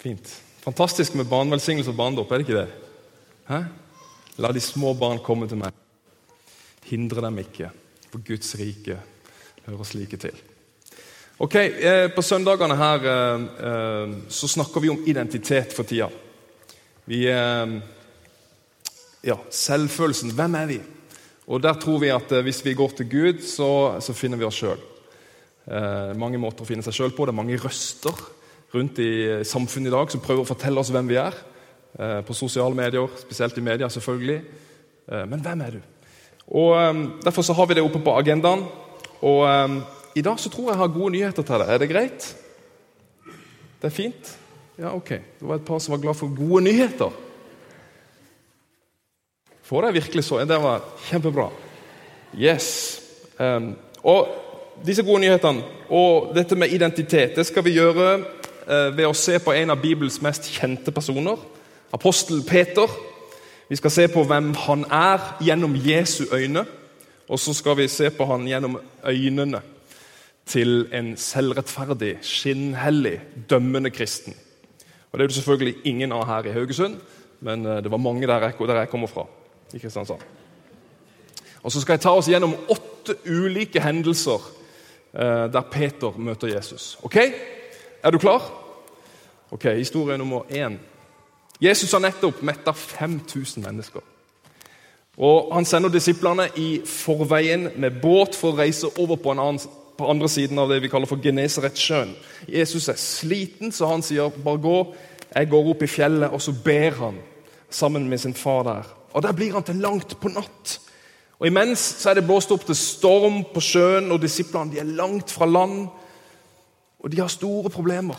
Fint. Fantastisk med barnevelsignelse og barnedåp, er det ikke det? Hæ? La de små barn komme til meg. Hindre dem ikke, for Guds rike hører slike til. Ok, eh, På søndagene her eh, eh, så snakker vi om identitet for tida. Vi Ja, selvfølelsen. Hvem er vi? Og Der tror vi at hvis vi går til Gud, så, så finner vi oss sjøl. Eh, mange måter å finne seg sjøl på. Det er mange røster rundt i samfunnet i dag som prøver å fortelle oss hvem vi er. Eh, på sosiale medier, spesielt i media, selvfølgelig. Eh, men hvem er du? Og eh, Derfor så har vi det oppe på agendaen. Og I dag så tror jeg jeg har gode nyheter til deg. Er det greit? Det er fint? Ja, ok. Det var et par som var glad for gode nyheter. Får jeg virkelig så? Det var kjempebra. Yes. Og disse gode nyhetene og dette med identitet det skal vi gjøre ved å se på en av Bibels mest kjente personer. Apostel Peter. Vi skal se på hvem han er gjennom Jesu øyne. Og så skal vi se på han gjennom øynene til en selvrettferdig, skinnhellig, dømmende kristen. Og Det er det selvfølgelig ingen av her i Haugesund, men eh, det var mange der jeg, der jeg kommer fra. i Kristiansand. Og Så skal jeg ta oss gjennom åtte ulike hendelser eh, der Peter møter Jesus. Ok? Er du klar? Ok, Historie nummer én. Jesus har nettopp metta 5000 mennesker. Og Han sender disiplene i forveien med båt for å reise over på, annen, på andre siden av det vi kaller for Genesaretsjøen. Jesus er sliten, så han sier bare gå. Jeg går opp i fjellet, og så ber han sammen med sin far der. Og Der blir han til langt på natt. Og Imens så er det blåst opp til storm på sjøen, og disiplene de er langt fra land. Og de har store problemer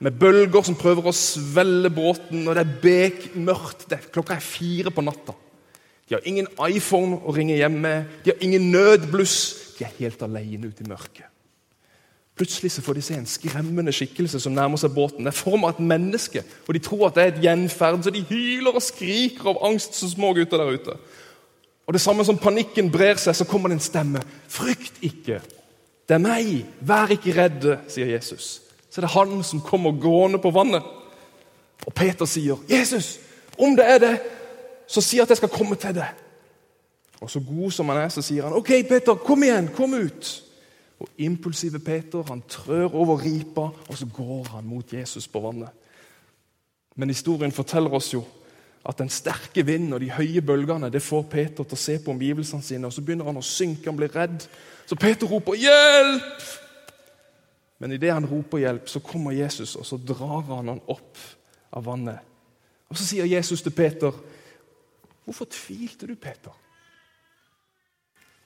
med bølger som prøver å svelle båten, og det er bekmørkt. Klokka er fire på natta. De har ingen iPhone å ringe hjem med, de har ingen nødbluss. De er helt alene ute i mørket. Plutselig så får de se en skremmende skikkelse som nærmer seg båten. Det er form av et menneske, og de tror at det er et gjenferd, så de hyler og skriker av angst som små gutter der ute. Og det samme som panikken brer seg, så kommer det en stemme. Frykt ikke. Det er meg. Vær ikke redde, sier Jesus så er det han som kommer gående på vannet. Og Peter sier, 'Jesus, om det er det, så si at jeg skal komme til deg.' Og Så god som han er, så sier han, 'OK, Peter, kom igjen. Kom ut.' Og Impulsive Peter han trør over ripa, og så går han mot Jesus på vannet. Men historien forteller oss jo at den sterke vinden og de høye bølgene det får Peter til å se på omgivelsene sine. og Så begynner han å synke, han blir redd. Så Peter roper 'Hjelp!' Men idet han roper hjelp, så kommer Jesus og så drar han han opp av vannet. Og Så sier Jesus til Peter, 'Hvorfor tvilte du, Peter?'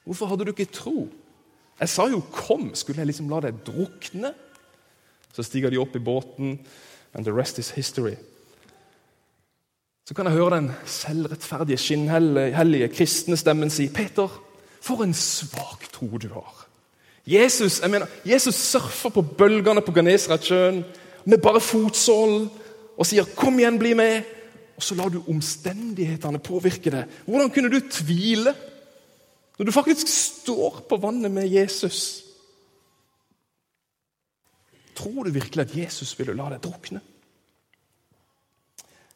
Hvorfor hadde du ikke tro? Jeg sa jo 'kom'. Skulle jeg liksom la deg drukne? Så stiger de opp i båten, and the rest is history. Så kan jeg høre den selvrettferdige, skinnhellige kristne stemmen si, 'Peter, for en svak tro du har.' Jesus mener, Jesus surfer på bølgene på Ganesaretsjøen med bare fotsålen og sier 'kom igjen, bli med'. Og så lar du omstendighetene påvirke deg. Hvordan kunne du tvile når du faktisk står på vannet med Jesus? Tror du virkelig at Jesus ville la deg drukne?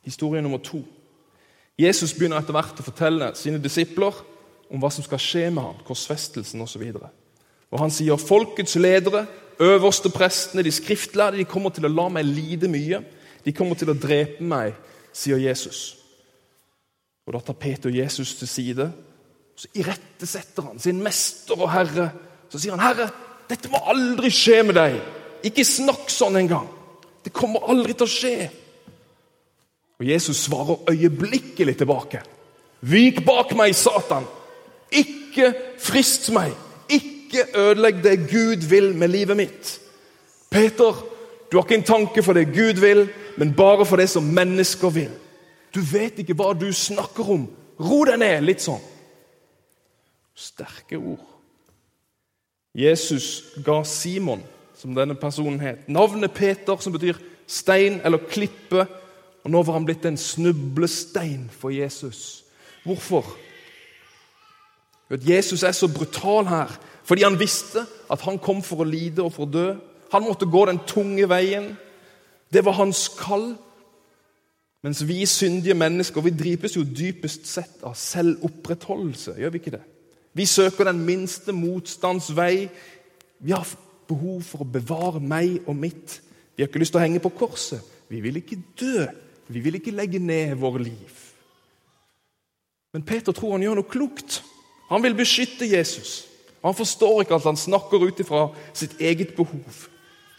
Historie nummer to. Jesus begynner etter hvert å fortelle sine disipler om hva som skal skje med ham, korsfestelsen osv. Og Han sier folkets ledere, øverste prestene, de skriftlærde, de kommer til å la meg lide mye. De kommer til å drepe meg, sier Jesus. Og Da tar Peter Jesus til side. Så irettesetter han sin mester og herre. Så sier han, 'Herre, dette må aldri skje med deg.' Ikke snakk sånn engang. Det kommer aldri til å skje. Og Jesus svarer øyeblikkelig tilbake. 'Vik bak meg, Satan. Ikke frist meg.' ikke ødelegg det Gud vil med livet mitt. Peter, du har ikke en tanke for det Gud vil, men bare for det som mennesker vil. Du vet ikke hva du snakker om. Ro deg ned, litt sånn. Sterke ord. Jesus ga Simon, som denne personen het, navnet Peter, som betyr stein eller klippe. Og nå var han blitt en snublestein for Jesus. Hvorfor? At Jesus er så brutal her fordi han visste at han kom for å lide og for å dø. Han måtte gå den tunge veien. Det var hans kall. Mens vi syndige mennesker vi dripes jo dypest sett av selvopprettholdelse. Gjør vi ikke det? Vi søker den minste motstands vei. Vi har behov for å bevare meg og mitt. Vi har ikke lyst til å henge på korset. Vi vil ikke dø. Vi vil ikke legge ned våre liv. Men Peter tror han gjør noe klokt. Han vil beskytte Jesus. Han forstår ikke at han snakker ut ifra sitt eget behov,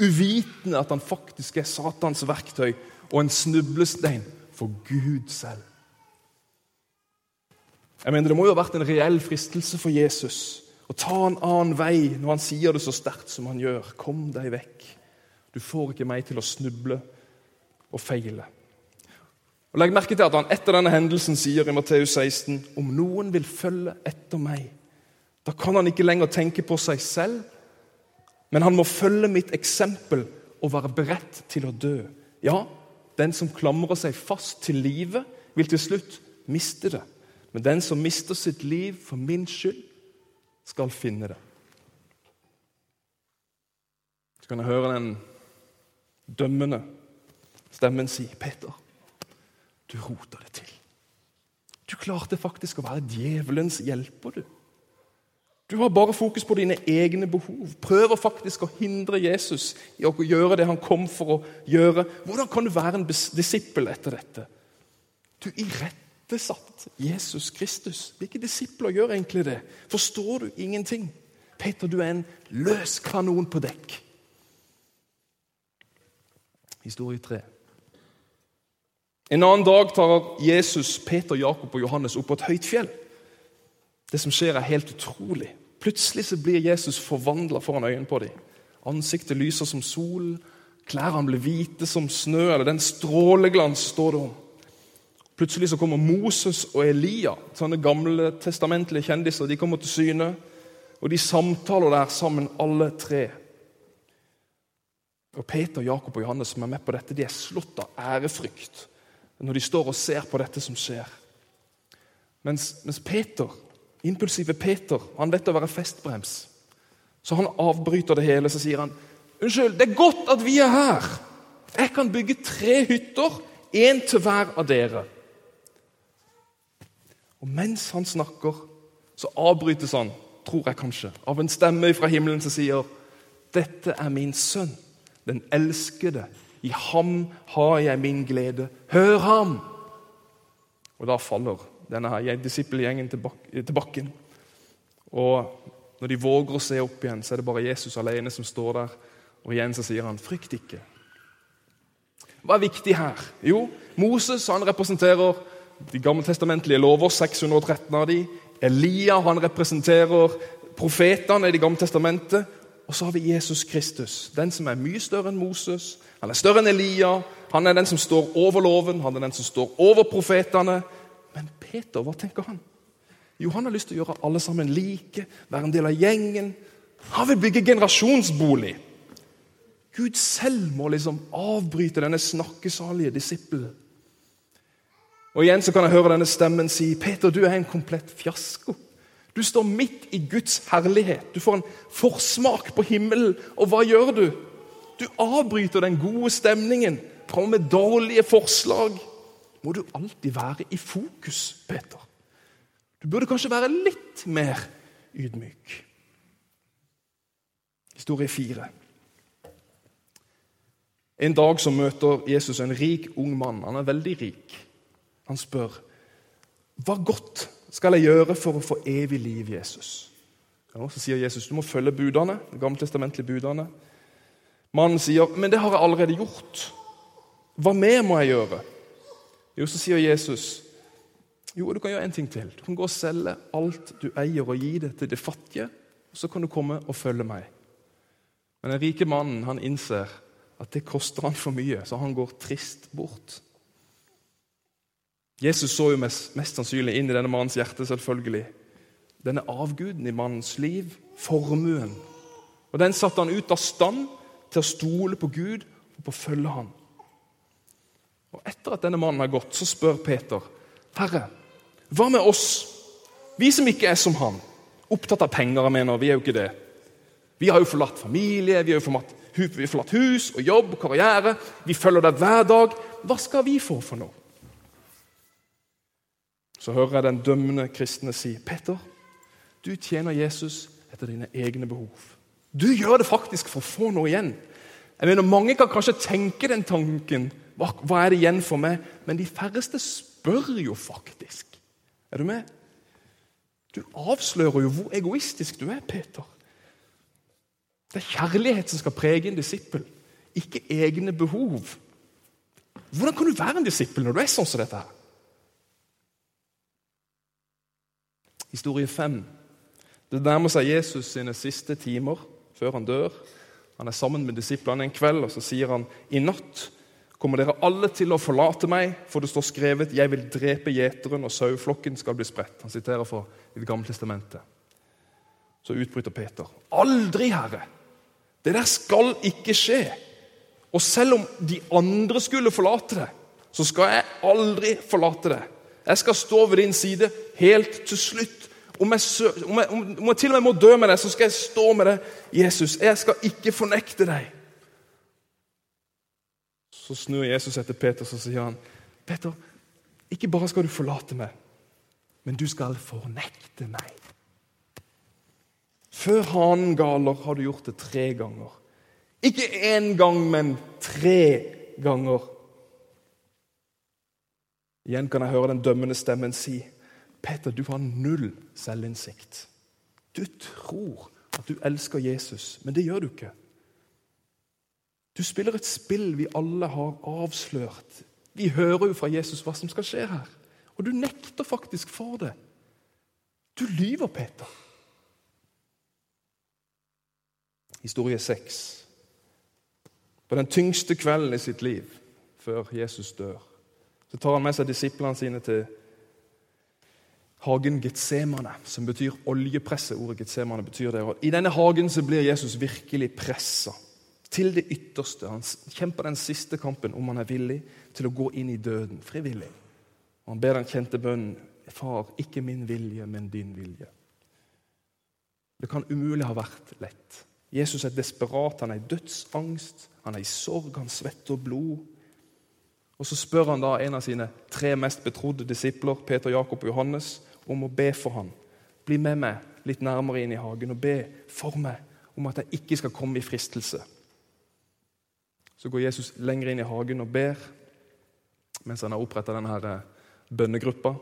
uvitende at han faktisk er Satans verktøy og en snublestein for Gud selv. Jeg mener Det må jo ha vært en reell fristelse for Jesus å ta en annen vei når han sier det så sterkt som han gjør. Kom deg vekk. Du får ikke meg til å snuble og feile. Og Legg merke til at han etter denne hendelsen sier i Matteus 16.: Om noen vil følge etter meg, da kan han ikke lenger tenke på seg selv, men han må følge mitt eksempel og være beredt til å dø. Ja, den som klamrer seg fast til livet, vil til slutt miste det. Men den som mister sitt liv for min skyld, skal finne det. Så kan jeg høre den dømmende stemmen si, 'Peter, du rota det til.' Du klarte faktisk å være djevelens hjelper, du. Du har bare fokus på dine egne behov. Prøver faktisk å hindre Jesus i å gjøre det han kom for å gjøre. Hvordan kan du være en disippel etter dette? Du irettesatt Jesus Kristus. Hvilke disipler gjør egentlig det? Forstår du ingenting? Peter, du er en løs kanon på dekk. Historie 3. En annen dag tar Jesus, Peter, Jakob og Johannes opp på et høyt fjell. Det som skjer, er helt utrolig. Plutselig så blir Jesus forvandla foran øynene på dem. Ansiktet lyser som sol, klærne blir hvite som snø, eller den stråleglans står det om. Plutselig så kommer Moses og Elia, sånne gamle testamentlige kjendiser. De kommer til syne, og de samtaler der sammen, alle tre. Og Peter, Jakob og Johannes som er med på dette, de er slått av ærefrykt når de står og ser på dette som skjer. Mens, mens Peter Impulsive Peter han vet å være festbrems. Så han avbryter det hele så sier han, unnskyld, det er godt at vi er her. Jeg kan bygge tre hytter, én til hver av dere. Og mens han snakker, så avbrytes han, tror jeg kanskje, av en stemme fra himmelen som sier, 'Dette er min sønn, den elskede. I ham har jeg min glede. Hør ham!' Og da faller denne her disippelgjengen til bakken. Og når de våger å se opp igjen, så er det bare Jesus alene som står der. Og igjen så sier han, 'Frykt ikke'. Hva er viktig her? Jo, Moses han representerer de gammeltestamentlige lover, 613 av de. Elia han representerer profetene i Det gamle testamentet. Og så har vi Jesus Kristus, den som er mye større enn Moses. Han er større enn Elia. Han er den som står over loven, han er den som står over profetene. Men Peter, hva tenker han? Jo, han har lyst til å gjøre alle sammen like, være en del av gjengen. Han vil bygge generasjonsbolig. Gud selv må liksom avbryte denne snakkesalige disippelen. Og Igjen så kan jeg høre denne stemmen si, 'Peter, du er en komplett fiasko.' Du står midt i Guds herlighet. Du får en forsmak på himmelen. Og hva gjør du? Du avbryter den gode stemningen, kommer med dårlige forslag må du alltid være i fokus, Peter. Du burde kanskje være litt mer ydmyk. Historie fire. En dag så møter Jesus en rik, ung mann. Han er veldig rik. Han spør, 'Hva godt skal jeg gjøre for å få evig liv, Jesus?' Ja, så sier Jesus, 'Du må følge budene, de gammeltestamentlige budene.' Mannen sier, 'Men det har jeg allerede gjort.' 'Hva mer må jeg gjøre?' Jo, så sier Jesus jo, du kan gjøre en ting til. Du kan gå og selge alt du eier, og gi det til de fattige. og Så kan du komme og følge meg. Men den rike mannen han innser at det koster han for mye, så han går trist bort. Jesus så jo mest, mest sannsynlig inn i denne mannens hjerte, selvfølgelig. Denne avguden i mannens liv, formuen. Og Den satte han ut av stand til å stole på Gud og på å følge ham. Og Etter at denne mannen har gått, så spør Peter, 'Herre, hva med oss, vi som ikke er som han?' Opptatt av penger, mener. Vi er jo ikke det. Vi har jo forlatt familie, vi har jo Vi har forlatt hus og jobb, og karriere. Vi følger deg hver dag. Hva skal vi få for noe? Så hører jeg den dømmende kristne si, 'Peter, du tjener Jesus etter dine egne behov.' Du gjør det faktisk for å få noe igjen. Jeg mener, Mange kan kanskje tenke den tanken. Hva, hva er det igjen for meg? Men de færreste spør jo faktisk. Er du med? Du avslører jo hvor egoistisk du er, Peter. Det er kjærlighet som skal prege en disippel, ikke egne behov. Hvordan kan du være en disippel når du er sånn som dette? her? Historie 5. Det nærmer seg Jesus sine siste timer før han dør. Han er sammen med disiplene en kveld, og så sier han i natt kommer dere alle til å forlate meg, for det står skrevet 'Jeg vil drepe gjeteren, og saueflokken skal bli spredt'. Han siterer fra Det gamle testamentet. Så utbryter Peter. 'Aldri, Herre! Det der skal ikke skje.' Og selv om de andre skulle forlate det, så skal jeg aldri forlate det. Jeg skal stå ved din side helt til slutt. Om jeg, om, jeg, om jeg, til og med må dø med deg, så skal jeg stå med deg. Jesus, jeg skal ikke fornekte deg. Så snur Jesus etter Peter og sier han, Peter, ikke bare skal du forlate meg, men du skal fornekte meg. Før hanen galer, har du gjort det tre ganger. Ikke én gang, men tre ganger. Igjen kan jeg høre den dømmende stemmen si, Peter, du har null selvinnsikt. Du tror at du elsker Jesus, men det gjør du ikke. Du spiller et spill vi alle har avslørt. Vi hører jo fra Jesus hva som skal skje her. Og du nekter faktisk for det. Du lyver, Peter. Historie 6. På den tyngste kvelden i sitt liv, før Jesus dør, så tar han med seg disiplene sine til hagen Getsemane, som betyr oljepresse. Ordet Getsemane betyr det. I denne hagen så blir Jesus virkelig pressa til det ytterste. Han kjemper den siste kampen om han er villig til å gå inn i døden frivillig. Og Han ber den kjente bønnen Far, ikke min vilje, men din vilje. Det kan umulig ha vært lett. Jesus er desperat, han er i dødsangst, han er i sorg, han svetter blod. Og Så spør han da en av sine tre mest betrodde disipler, Peter, Jakob og Johannes, om å be for ham. Bli med meg litt nærmere inn i hagen og be for meg om at jeg ikke skal komme i fristelse. Så går Jesus lenger inn i hagen og ber mens han har oppretta denne eh, bønnegruppa.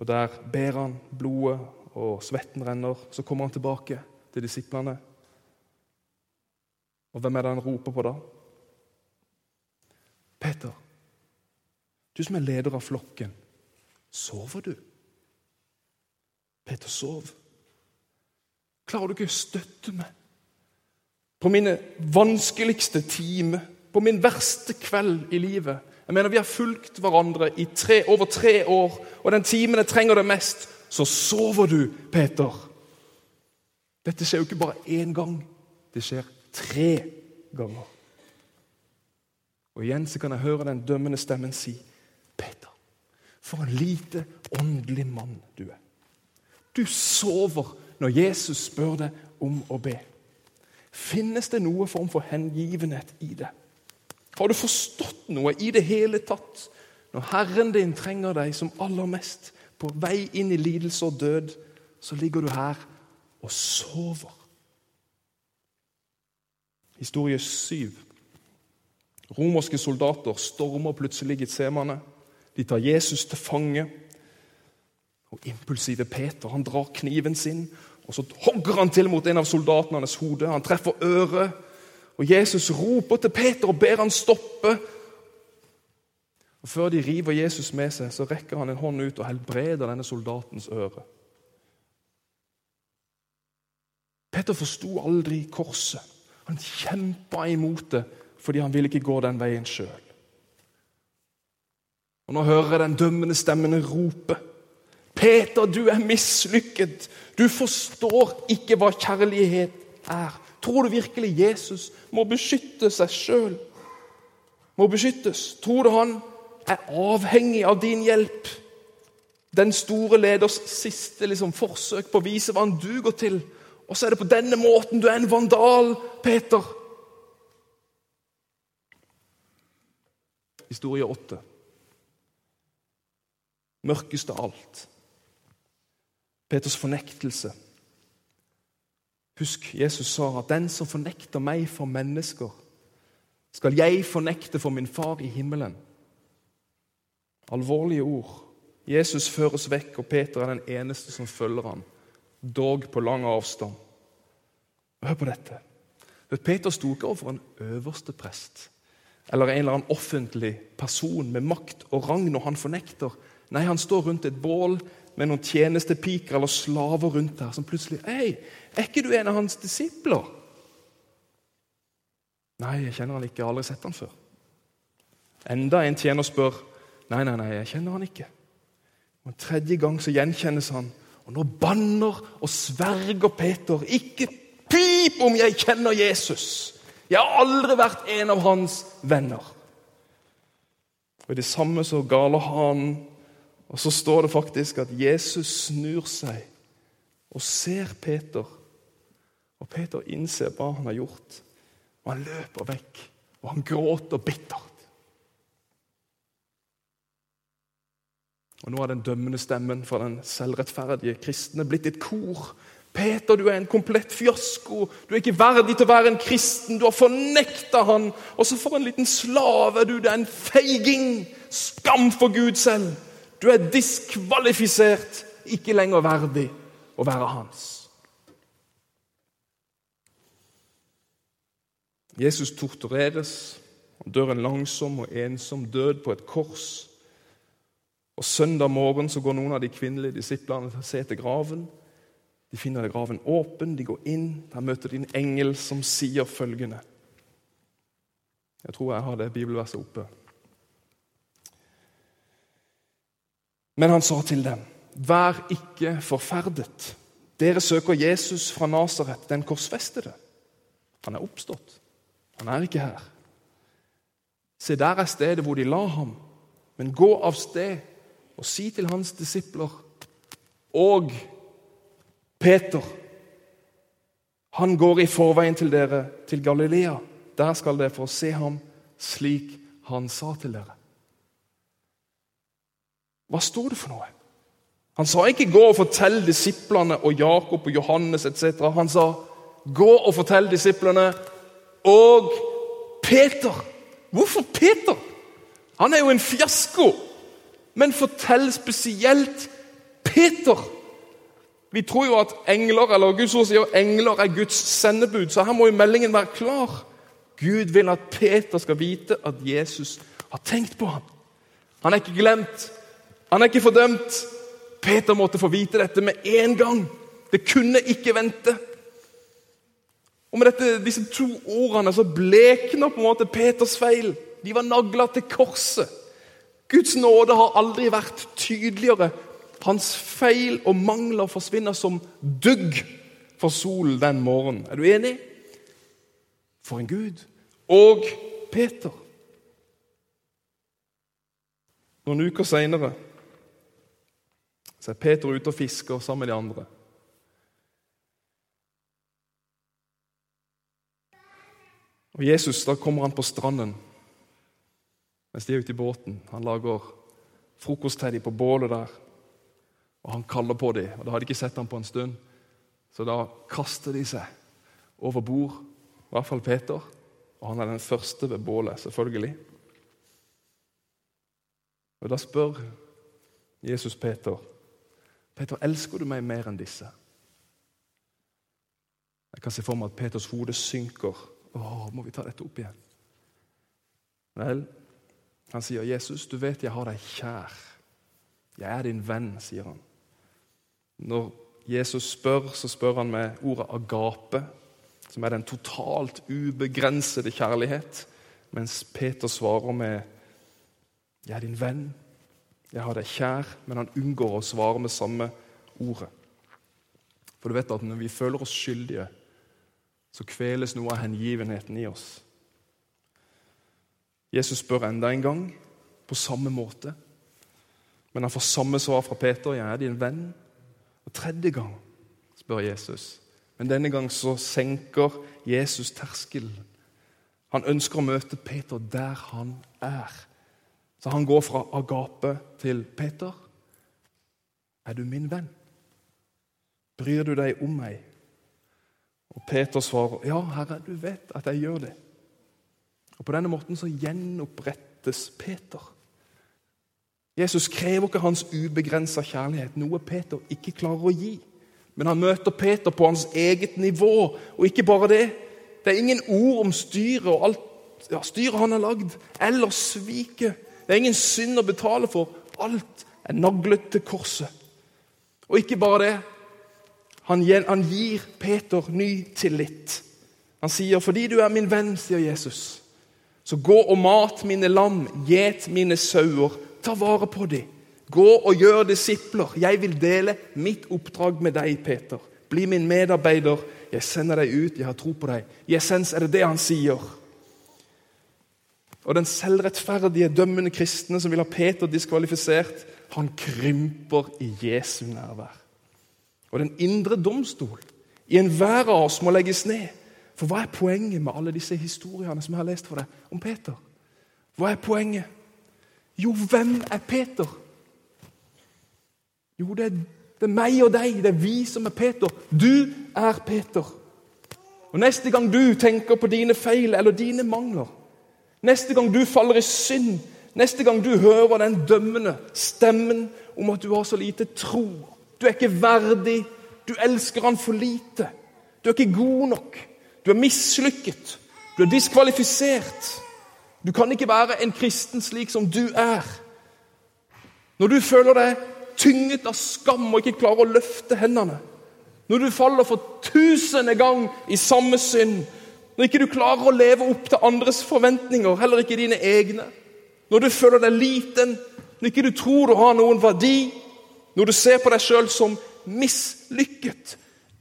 Og Der ber han, blodet og svetten renner. Så kommer han tilbake til disiplene. Og hvem er det han roper på da? Peter, du som er leder av flokken, sover du? Peter sov. Klarer du ikke å støtte meg? på mine vanskeligste time, på min verste kveld i livet. Jeg mener, Vi har fulgt hverandre i tre, over tre år, og den timen jeg trenger det mest, så sover du, Peter. Dette skjer jo ikke bare én gang. Det skjer tre ganger. Og igjen så kan jeg høre den dømmende stemmen si, 'Peter, for en lite åndelig mann du er.' Du sover når Jesus spør deg om å be. Finnes det noe form for hengivenhet i det? Har du forstått noe i det hele tatt når Herren din trenger deg som aller mest, på vei inn i lidelse og død, så ligger du her og sover? Historie 7. Romerske soldater stormer plutselig Getsemane. De tar Jesus til fange. Og impulsive Peter han drar kniven sin og Så hogger han til mot en av soldatene hans hode. Han treffer øret. Og Jesus roper til Peter og ber han stoppe. Og Før de river Jesus med seg, så rekker han en hånd ut og helbreder denne soldatens øre. Peter forsto aldri korset. Han kjempa imot det fordi han ville ikke gå den veien sjøl. Og Nå hører jeg den dømmende stemmen rope. Peter, du er mislykket. Du forstår ikke hva kjærlighet er. Tror du virkelig Jesus må beskytte seg sjøl? Må beskyttes? Tror du han er avhengig av din hjelp? Den store leders siste liksom, forsøk på å vise hva han duger til. Og så er det på denne måten du er en vandal, Peter. Historie åtte. Mørkeste av alt. Peters fornektelse. Husk, Jesus sa at 'den som fornekter meg for mennesker', skal jeg fornekte for min far i himmelen. Alvorlige ord. Jesus føres vekk, og Peter er den eneste som følger ham, dog på lang avstand. Hør på dette. Peter sto ikke overfor en øverste prest eller en eller annen offentlig person med makt og rang når han fornekter. Nei, han står rundt et bål med noen tjenestepiker eller slaver rundt der som plutselig Hei, er ikke du en av hans disipler? Nei, jeg kjenner han ikke. Jeg har aldri sett han før. Enda en tjener spør. Nei, nei, nei, jeg kjenner han ikke. Og En tredje gang så gjenkjennes han, og nå banner og sverger Peter. Ikke pip om jeg kjenner Jesus! Jeg har aldri vært en av hans venner. Og I det samme så galer hanen, og så står det faktisk at Jesus snur seg og ser Peter. Og Peter innser hva han har gjort. Og han løper vekk, og han gråter bittert. Og Nå er den dømmende stemmen fra den selvrettferdige kristne blitt et kor. Peter, du er en komplett fiasko. Du er ikke verdig til å være en kristen. Du har fornekta han. Og så for en liten slave du. Det er en feiging. Skam for Gud selv. Du er diskvalifisert. Ikke lenger verdig å være hans. Jesus tortureres. Han dør en langsom og ensom død på et kors. Og Søndag morgen så går noen av de kvinnelige disiplene til å se til graven. De finner graven åpen, de går inn. Der møter de en engel som sier følgende Jeg tror jeg har det bibelverset oppe. Men han sa til dem, vær ikke forferdet. Dere søker Jesus fra Nasaret, den korsfestede. Han er oppstått. Han er ikke her. Se, der er stedet hvor de la ham. Men gå av sted og si til hans disipler og Peter han går i forveien til dere til Galilea. Der skal dere få se ham slik han sa til dere. Hva står det for noe? Han sa ikke 'gå og fortell disiplene og Jakob og Johannes' etc. Han sa 'gå og fortell disiplene og Peter'. Hvorfor Peter? Han er jo en fiasko. Men fortell spesielt Peter. Vi tror jo at engler eller Guds ord sier engler er Guds sendebud, så her må jo meldingen være klar. Gud vil at Peter skal vite at Jesus har tenkt på ham. Han er ikke glemt. Han er ikke fordømt. Peter måtte få vite dette med en gang. Det kunne ikke vente. Og Med dette, disse to ordene så blekner på en måte Peters feil. De var nagla til korset. Guds nåde har aldri vært tydeligere. Hans feil og mangler forsvinner som dugg for solen den morgenen. Er du enig? For en Gud. Og Peter. Noen uker seinere er Peter ute og fisker sammen med de andre. Og Jesus da kommer han på stranden mens de er ute i båten. Han lager frokost til dem på bålet der. Og han kaller på dem. og Da hadde de ikke sett ham på en stund. Så da kaster de seg over bord, i hvert fall Peter. Og han er den første ved bålet, selvfølgelig. Og Da spør Jesus Peter Peter, elsker du meg mer enn disse? Jeg kan se for meg at Peters hode synker. Åh, må vi ta dette opp igjen? Vel, han sier, 'Jesus, du vet jeg har deg kjær. Jeg er din venn', sier han. Når Jesus spør, så spør han med ordet 'agape', som er den totalt ubegrensede kjærlighet, mens Peter svarer med 'Jeg er din venn'. Jeg har deg kjær, men han unngår å svare med samme ordet. For du vet at når vi føler oss skyldige, så kveles noe av hengivenheten i oss. Jesus spør enda en gang, på samme måte. Men han får samme svar fra Peter. 'Jeg er din venn.' Og tredje gang spør Jesus, Men denne gang så senker Jesus terskelen. Han ønsker å møte Peter der han er. Så han går fra agape til Peter. Er du min venn? Bryr du deg om meg? Og Peter svarer, 'Ja, Herre, du vet at jeg gjør det.' Og På denne måten så gjenopprettes Peter. Jesus krever ikke hans ubegrensa kjærlighet, noe Peter ikke klarer å gi. Men han møter Peter på hans eget nivå, og ikke bare det. Det er ingen ord om styret og alt ja, styret han har lagd, eller sviket. Det er ingen synd å betale for. Alt er naglet til korset. Og ikke bare det. Han, gir Peter ny tillit. Han sier, 'Fordi du er min venn', sier Jesus, 'så gå og mat mine lam, gjet mine sauer, ta vare på dem.' 'Gå og gjør disipler. Jeg vil dele mitt oppdrag med deg, Peter.' 'Bli min medarbeider. Jeg sender deg ut. Jeg har tro på deg.' I essens er det det han sier. Og den selvrettferdige, dømmende kristne som vil ha Peter diskvalifisert, han krymper i Jesu nærvær. Og den indre domstol i enhver av oss må legges ned. For hva er poenget med alle disse historiene som jeg har lest for deg om Peter? Hva er poenget? Jo, hvem er Peter? Jo, det er, det er meg og deg. Det er vi som er Peter. Du er Peter. Og Neste gang du tenker på dine feil eller dine mangler, neste gang du faller i synd, neste gang du hører den dømmende stemmen om at du har så lite tro du er ikke verdig. Du elsker han for lite. Du er ikke god nok. Du er mislykket. Du er diskvalifisert. Du kan ikke være en kristen slik som du er. Når du føler deg tynget av skam og ikke klarer å løfte hendene, når du faller for tusende gang i samme synd, når ikke du klarer å leve opp til andres forventninger, heller ikke dine egne, når du føler deg liten, når ikke du tror du har noen verdi, når du ser på deg sjøl som mislykket.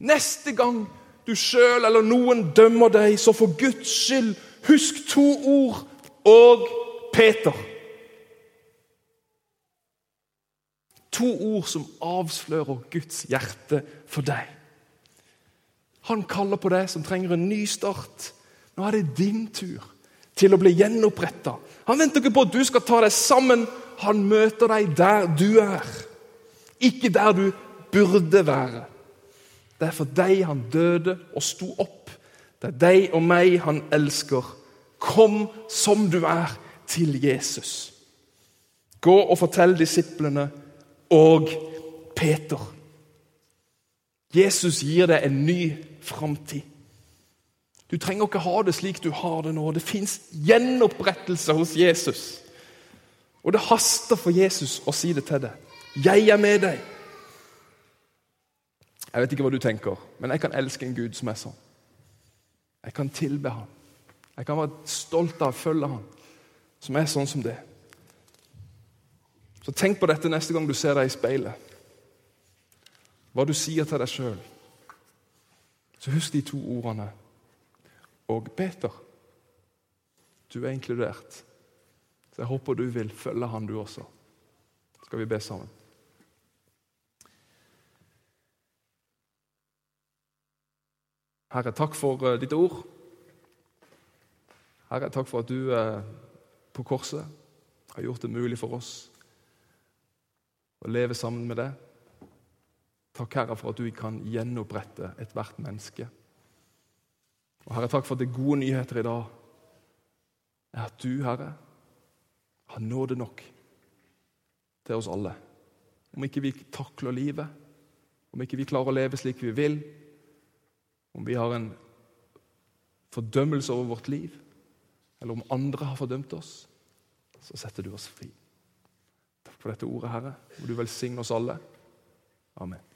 Neste gang du sjøl eller noen dømmer deg, så for Guds skyld, husk to ord og Peter. To ord som avslører Guds hjerte for deg. Han kaller på deg som trenger en ny start. Nå er det din tur til å bli gjenoppretta. Han venter ikke på at du skal ta deg sammen. Han møter deg der du er. Ikke der du burde være. Det er for deg han døde og sto opp. Det er deg og meg han elsker. Kom som du er, til Jesus. Gå og fortell disiplene og Peter. Jesus gir deg en ny framtid. Du trenger ikke ha det slik du har det nå. Det fins gjenopprettelse hos Jesus. Og det haster for Jesus å si det til deg. 'Jeg er med deg'. Jeg vet ikke hva du tenker, men jeg kan elske en Gud som er sånn. Jeg kan tilbe ham. Jeg kan være stolt av å følge ham, som er sånn som det. Så tenk på dette neste gang du ser deg i speilet. Hva du sier til deg sjøl. Så husk de to ordene. Og Peter, du er inkludert. Så jeg håper du vil følge han du også. Skal vi be sammen? Herre, takk for uh, ditt ord. Herre, takk for at du uh, på korset har gjort det mulig for oss å leve sammen med deg. Takk, Herre, for at du kan gjenopprette ethvert menneske. Og Herre, takk for at det gode nyheter i dag er at du, Herre, har nåde nok til oss alle. Om ikke vi takler livet, om ikke vi klarer å leve slik vi vil, om vi har en fordømmelse over vårt liv, eller om andre har fordømt oss, så setter du oss fri. Takk for dette ordet, Herre. Må du velsigne oss alle. Amen.